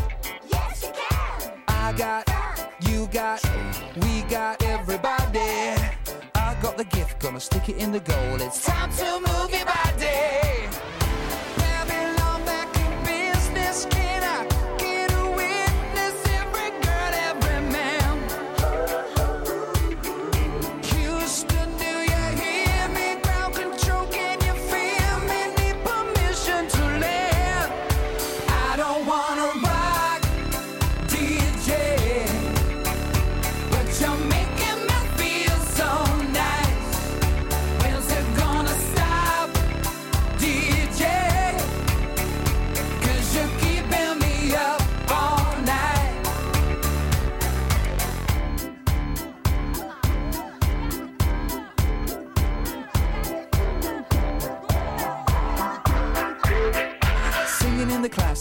Yes, you can. I got, you got, we got everybody. I got the gift, gonna stick it in the goal. It's time to move your body.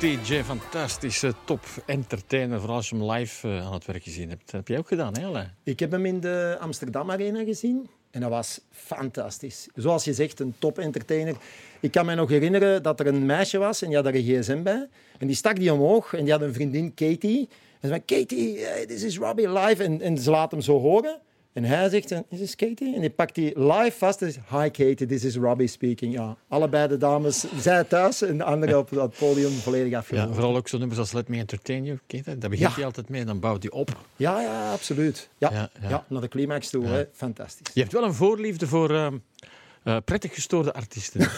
DJ, fantastische top entertainer. Vooral als je hem live eh, aan het werk gezien hebt. Heb jij ook gedaan, hè? Ik heb hem in de Amsterdam Arena gezien en dat was fantastisch. Zoals je zegt, een top entertainer. Ik kan me nog herinneren dat er een meisje was en die had er een gsm bij. En die stak die omhoog en die had een vriendin, Katie. En ze zei, Katie, eh, this is Robbie live. En, en ze laat hem zo horen. En hij zegt, eh, is this Katie? En die pakt die live vast en zegt, hi Katie, this is Robbie speaking. Ja, allebei de dames, zij thuis en de andere op het podium volledig Ja, afgenomen. vooral ook zo'n nummers als Let Me Entertain You. Dat? Daar begint Ja. hij altijd mee en dan bouwt hij op. Ja, ja, absoluut. Ja, Ja, ja, ja. naar de climax toe. Hè. Fantastisch. Je hebt wel een voorliefde voor eh, eh, prettig gestoorde artiesten.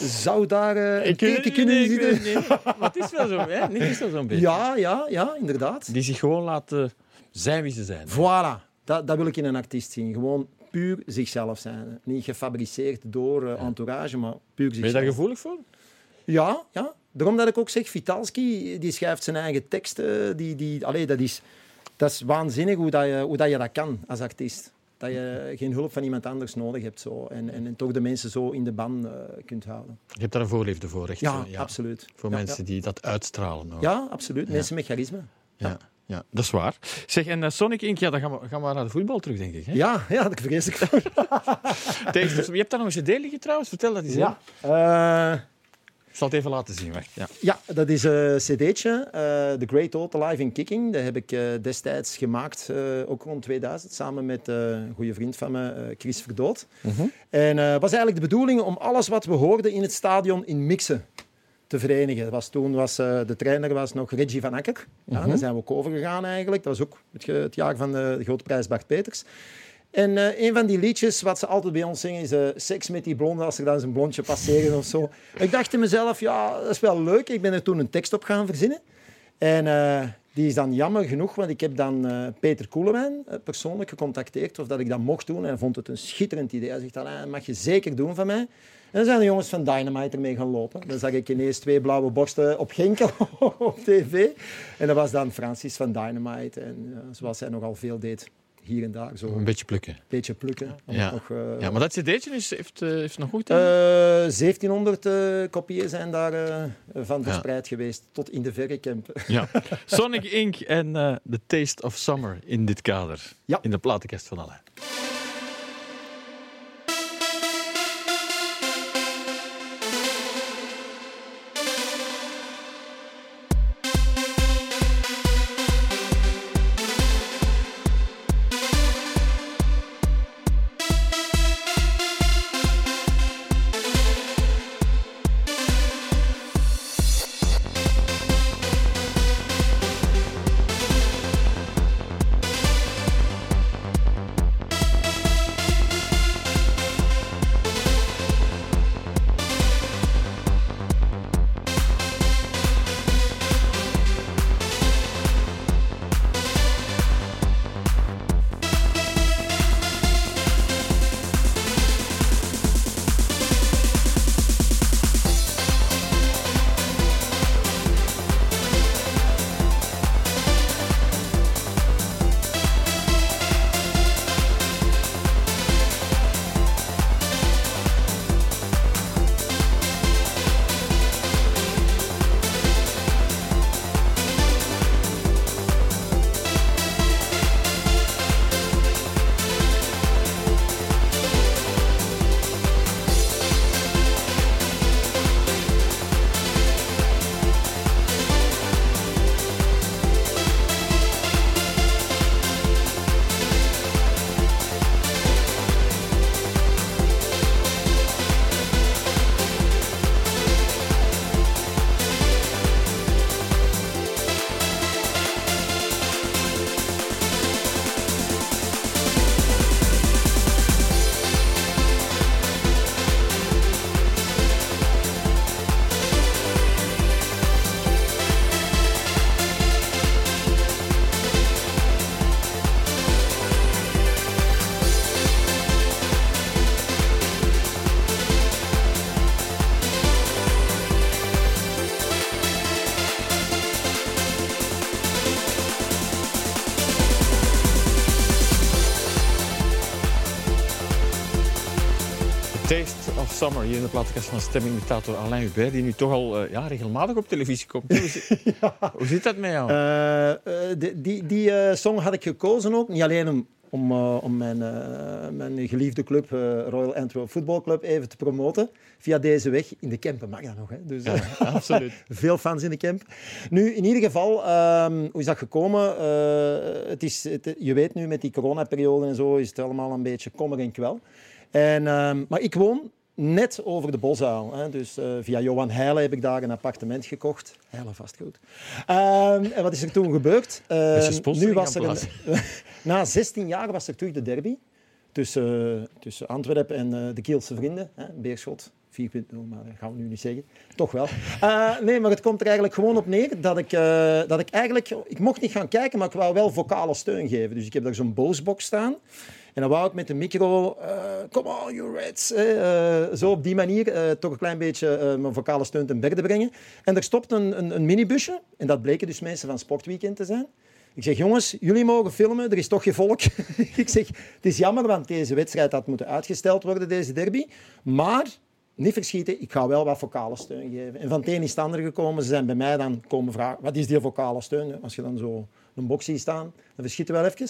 Zou daar eh, een teken kunnen zitten? Nee, maar het is wel zo, hè? Niet is wel zo'n beetje. Ja, ja, ja, inderdaad. Die zich gewoon laten zijn wie ze zijn. Voilà, dat, dat wil ik in een artiest zien. Gewoon puur zichzelf zijn. Niet gefabriceerd door eh, entourage, maar puur Ben je zichzelf. daar gevoelig voor? Ja, ja, daarom dat ik ook zeg, Vitalski, die schrijft zijn eigen teksten. Die, die, allee, dat, is, dat is waanzinnig hoe, dat je, hoe dat je dat kan als artiest. Dat je geen hulp van iemand anders nodig hebt. Zo. En, en, en toch de mensen zo in de ban eh, kunt houden. Je hebt daar een voorliefde voor, echt. Ja, absoluut. Voor Ja, mensen die dat uitstralen. ook. Ja, absoluut. Mensen met charisma. Ja, ja, dat is waar. Zeg, en eh, Sonic Inc., ja, dan gaan we, gaan we naar de voetbal terug, denk ik. Hè? Ja, ja, dat vrees ik voor. Tegen- je hebt daar nog een cd liggen trouwens, vertel dat eens. Ja. Eh, Ik zal het even laten zien. Ja. Ja, dat is een cd'tje, eh The Great Old Alive in Kicking. Dat heb ik destijds gemaakt, ook rond 2000, samen met een goede vriend van me, Chris Verdood. En het was eigenlijk de bedoeling om alles wat we hoorden in het stadion in mixen te verenigen. Was, toen was eh, de trainer was nog Reggie van Akker. Ja, Daar zijn we ook overgegaan eigenlijk. Dat was ook het, jaar van de, de Grote Prijs Bart Peters. En eh, een van die liedjes wat ze altijd bij ons zingen is eh, Seks met die blonde als er dan zijn blondje passeren of zo. Ik dacht in mezelf, ja, dat is wel leuk. Ik ben er toen een tekst op gaan verzinnen. En die is dan jammer genoeg, want ik heb dan Peter Koelewijn persoonlijk gecontacteerd of dat ik dat mocht doen. En hij vond het een schitterend idee. Hij zegt, "Alain, dat mag je zeker doen van mij. En dan zijn de jongens van Dynamite ermee gaan lopen. Dan zag ik ineens twee blauwe borsten op Genkel op tv. En dat was dan Francis van Dynamite. En eh, zoals hij nogal veel deed, hier en daar, zo Een een beetje plukken. beetje plukken. Ja. nog, eh, Ja, maar dat cd'tje is, heeft, eh, heeft nog goed gedaan. eh, 1700 eh, kopieën zijn daar van verspreid geweest, tot in de verre. Ja. Sonic Inc. en The Taste of Summer in dit kader. Ja. In de platenkast van Alain. Taste of Summer hier in de platenkast van stemmingmutator Alain Hubert, die nu toch al eh, ja, regelmatig op televisie komt. Hoe, zit- hoe zit dat met jou? Eh, eh, die die, song had ik gekozen ook, niet alleen om, om, om mijn, mijn geliefde club, Royal Antwerp Football Club, even te promoten. Via deze weg. In de Kempen mag dat nog, hè? Dus, absoluut. veel fans in de camp. Nu, in ieder geval, ehm, hoe is dat gekomen? Het is, het- je weet nu, met die coronaperiode en zo, is het allemaal een beetje kommer en kwel. En, ehm, maar ik woon net over de Bosuil. Hè. Dus eh, via Johan Heijlen heb ik daar een appartement gekocht. Heijlen vastgoed. Ehm, en wat is er toen gebeurd? Ehm, nu was er een, na 16 jaar was er terug de derby tussen, tussen Antwerpen en eh, de Kielse vrienden. Hè, Beerschot 4.0, maar dat gaan we nu niet zeggen. Toch wel. Eh, nee, maar het komt er eigenlijk gewoon op neer dat ik, dat ik eigenlijk... Ik mocht niet gaan kijken, maar ik wou wel vocale steun geven. Dus ik heb daar zo'n boosbox staan. En dan wou ik met de micro, eh, come on, you Reds, eh, zo op die manier eh, toch een klein beetje mijn vocale steun ten berde brengen. En er stopt een, een, een minibusje, en dat bleken dus mensen van Sportweekend te zijn. Ik zeg, jongens, jullie mogen filmen, er is toch geen volk. ik zeg, het is jammer, want deze wedstrijd had moeten uitgesteld worden, deze derby. Maar, niet verschieten, ik ga wel wat vocale steun geven. En van het een is het ander gekomen. Ze zijn bij mij dan komen vragen, wat is die vocale steun? Als je dan zo een box ziet staan, dan verschieten wel even.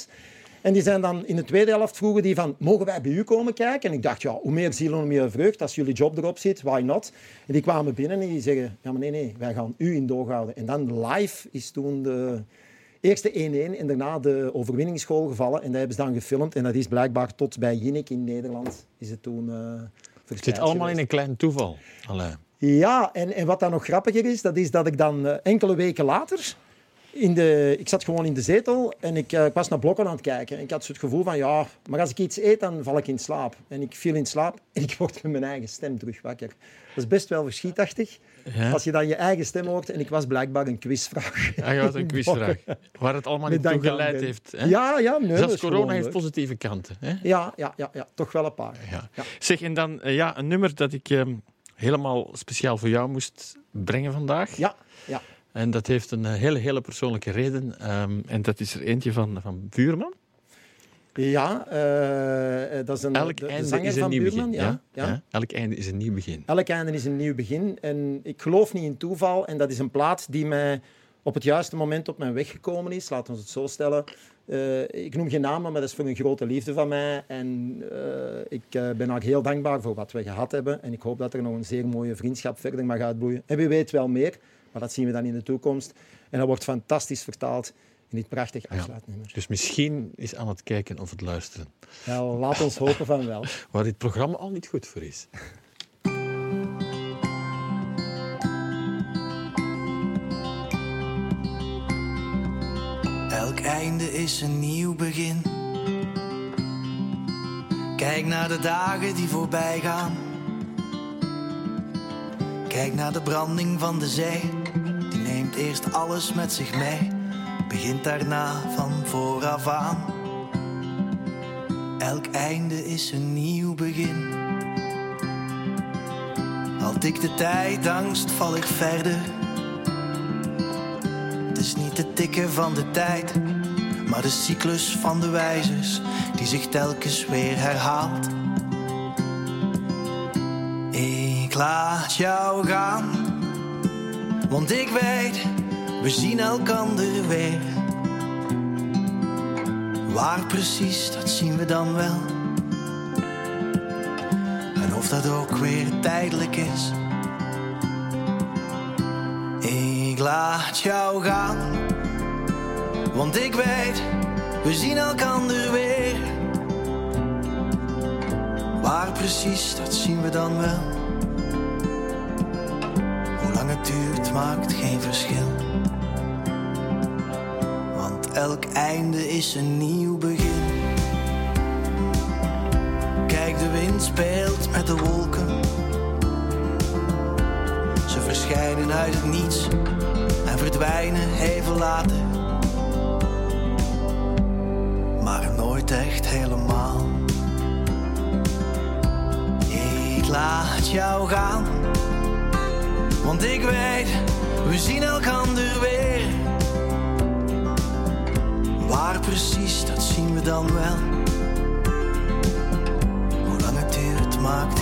En die zijn dan in de tweede helft vroegen die van, mogen wij bij u komen kijken? En ik dacht, ja, hoe meer ziel, hoe meer vreugd. Als jullie job erop zit, why not? En die kwamen binnen en die zeggen, ja, maar nee, nee, wij gaan u in doog houden. En dan live is toen de eerste 1-1 en daarna de overwinningsgoal gevallen. En dat hebben ze dan gefilmd. En dat is blijkbaar tot bij Jinnik in Nederland is het toen eh Het zit allemaal in een klein toeval. Alain. Ja, en, en wat dan nog grappiger is, dat is dat ik dan eh, enkele weken later... In de, ik zat gewoon in de zetel en ik, eh, ik was naar blokken aan het kijken. En ik had zo het gevoel van, ja, maar als ik iets eet, dan val ik in slaap. En ik viel in slaap en ik word met mijn eigen stem terug wakker. Dat is best wel verschietachtig. Ja? Als je dan je eigen stem hoort. En ik was blijkbaar een quizvraag. Ja, je had een quizvraag. Waar het allemaal niet toe geleid heeft. Hè? Ja, ja, nee, Zelfs corona gewoon heeft positieve kanten. Hè? Ja, ja, ja, ja, toch wel een paar. Ja. Ja. Zeg, en dan eh, ja, een nummer dat ik ehm, helemaal speciaal voor jou moest brengen vandaag. Ja, ja. En dat heeft een eh, hele, hele persoonlijke reden. Ehm, en dat is er eentje van, van Buurman. Ja, eh, eh, dat is een, Elk de, de einde is een nieuw Buurman. begin. Ja, ja. Ja? Elk einde is een nieuw begin. Elk einde is een nieuw begin. En ik geloof niet in toeval. En dat is een plaat die mij op het juiste moment op mijn weg gekomen is. Laten we het zo stellen. Ik noem geen namen, maar dat is voor een grote liefde van mij. En ik ben haar heel dankbaar voor wat we gehad hebben. En ik hoop dat er nog een zeer mooie vriendschap verder mag uitbloeien. En wie weet wel meer, maar dat zien we dan in de toekomst. En dat wordt fantastisch vertaald in dit prachtig afsluitnummer. Dus misschien is aan het kijken of het luisteren. Ja, laat ons hopen van wel. Waar dit programma al niet goed voor is. Elk einde is een nieuw begin. Kijk naar de dagen die voorbij gaan. Kijk naar de branding van de zee. Die neemt eerst alles met zich mee. Begint daarna van vooraf aan. Elk einde is een nieuw begin. Had ik de tijd angst, val ik verder. Het is niet het tikken van de tijd, maar de cyclus van de wijzers die zich telkens weer herhaalt. Ik laat jou gaan, want ik weet, we zien elkander weer. Waar precies, dat zien we dan wel. En of dat ook weer tijdelijk is. Ik laat jou gaan, want ik weet, we zien elkander weer. Waar precies, dat zien we dan wel. Maakt geen verschil. Want elk einde is een nieuw begin. Kijk, de wind speelt met de wolken. Ze verschijnen uit het niets en verdwijnen even later. Maar nooit echt helemaal. Ik laat jou gaan, want ik weet, we zien elkander weer. Waar precies, dat zien we dan wel. Hoe lang het duurt, maakt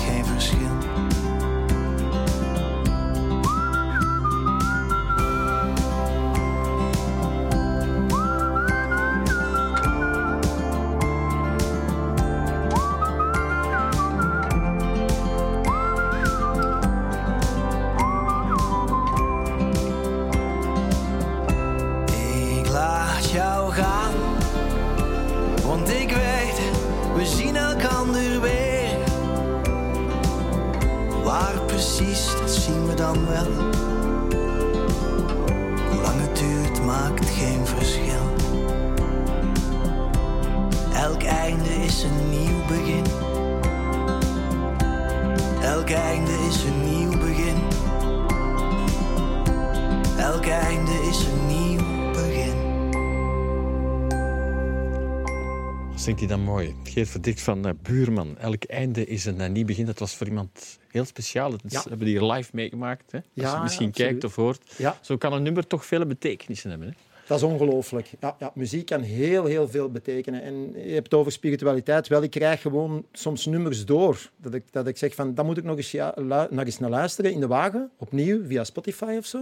hij dan mooi. Geert Verdikt van eh, Buurman. Elk einde is een eh, nieuw begin. Dat was voor iemand heel speciaal. Dat is- Ja. hebben die hier live meegemaakt. Hè? Als Ja, je misschien kijkt of hoort. Ja. Zo kan een nummer toch vele betekenissen hebben. Hè? Dat is ongelooflijk. Ja, ja, muziek kan heel, heel veel betekenen. En je hebt het over spiritualiteit. Wel, ik krijg gewoon soms nummers door. Dat ik, dat ik zeg van, dat moet ik nog eens, ja, nog eens naar luisteren in de wagen. Opnieuw, via Spotify of zo.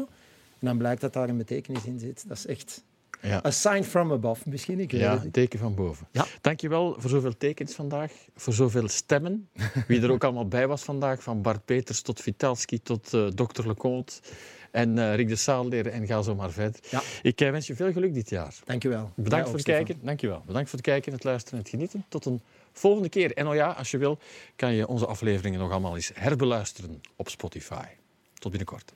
En dan blijkt dat daar een betekenis in zit. Dat is echt Ja. a sign from above, misschien. Ik weet Ja, het een teken van boven. Ja. Dankjewel voor zoveel tekens vandaag, voor zoveel stemmen. Wie er ook allemaal bij was vandaag, van Bart Peters tot Vitalski tot eh Dr. Leconte en eh Rick de Saalleer en ga zo maar verder. Ja. Ik eh, wens je veel geluk dit jaar. Dank je wel. Bedankt voor het Stefan. kijken. Dankjewel. Bedankt voor het kijken, het luisteren en het genieten. Tot een volgende keer. En oh ja, als je wil, kan je onze afleveringen nog allemaal eens herbeluisteren op Spotify. Tot binnenkort.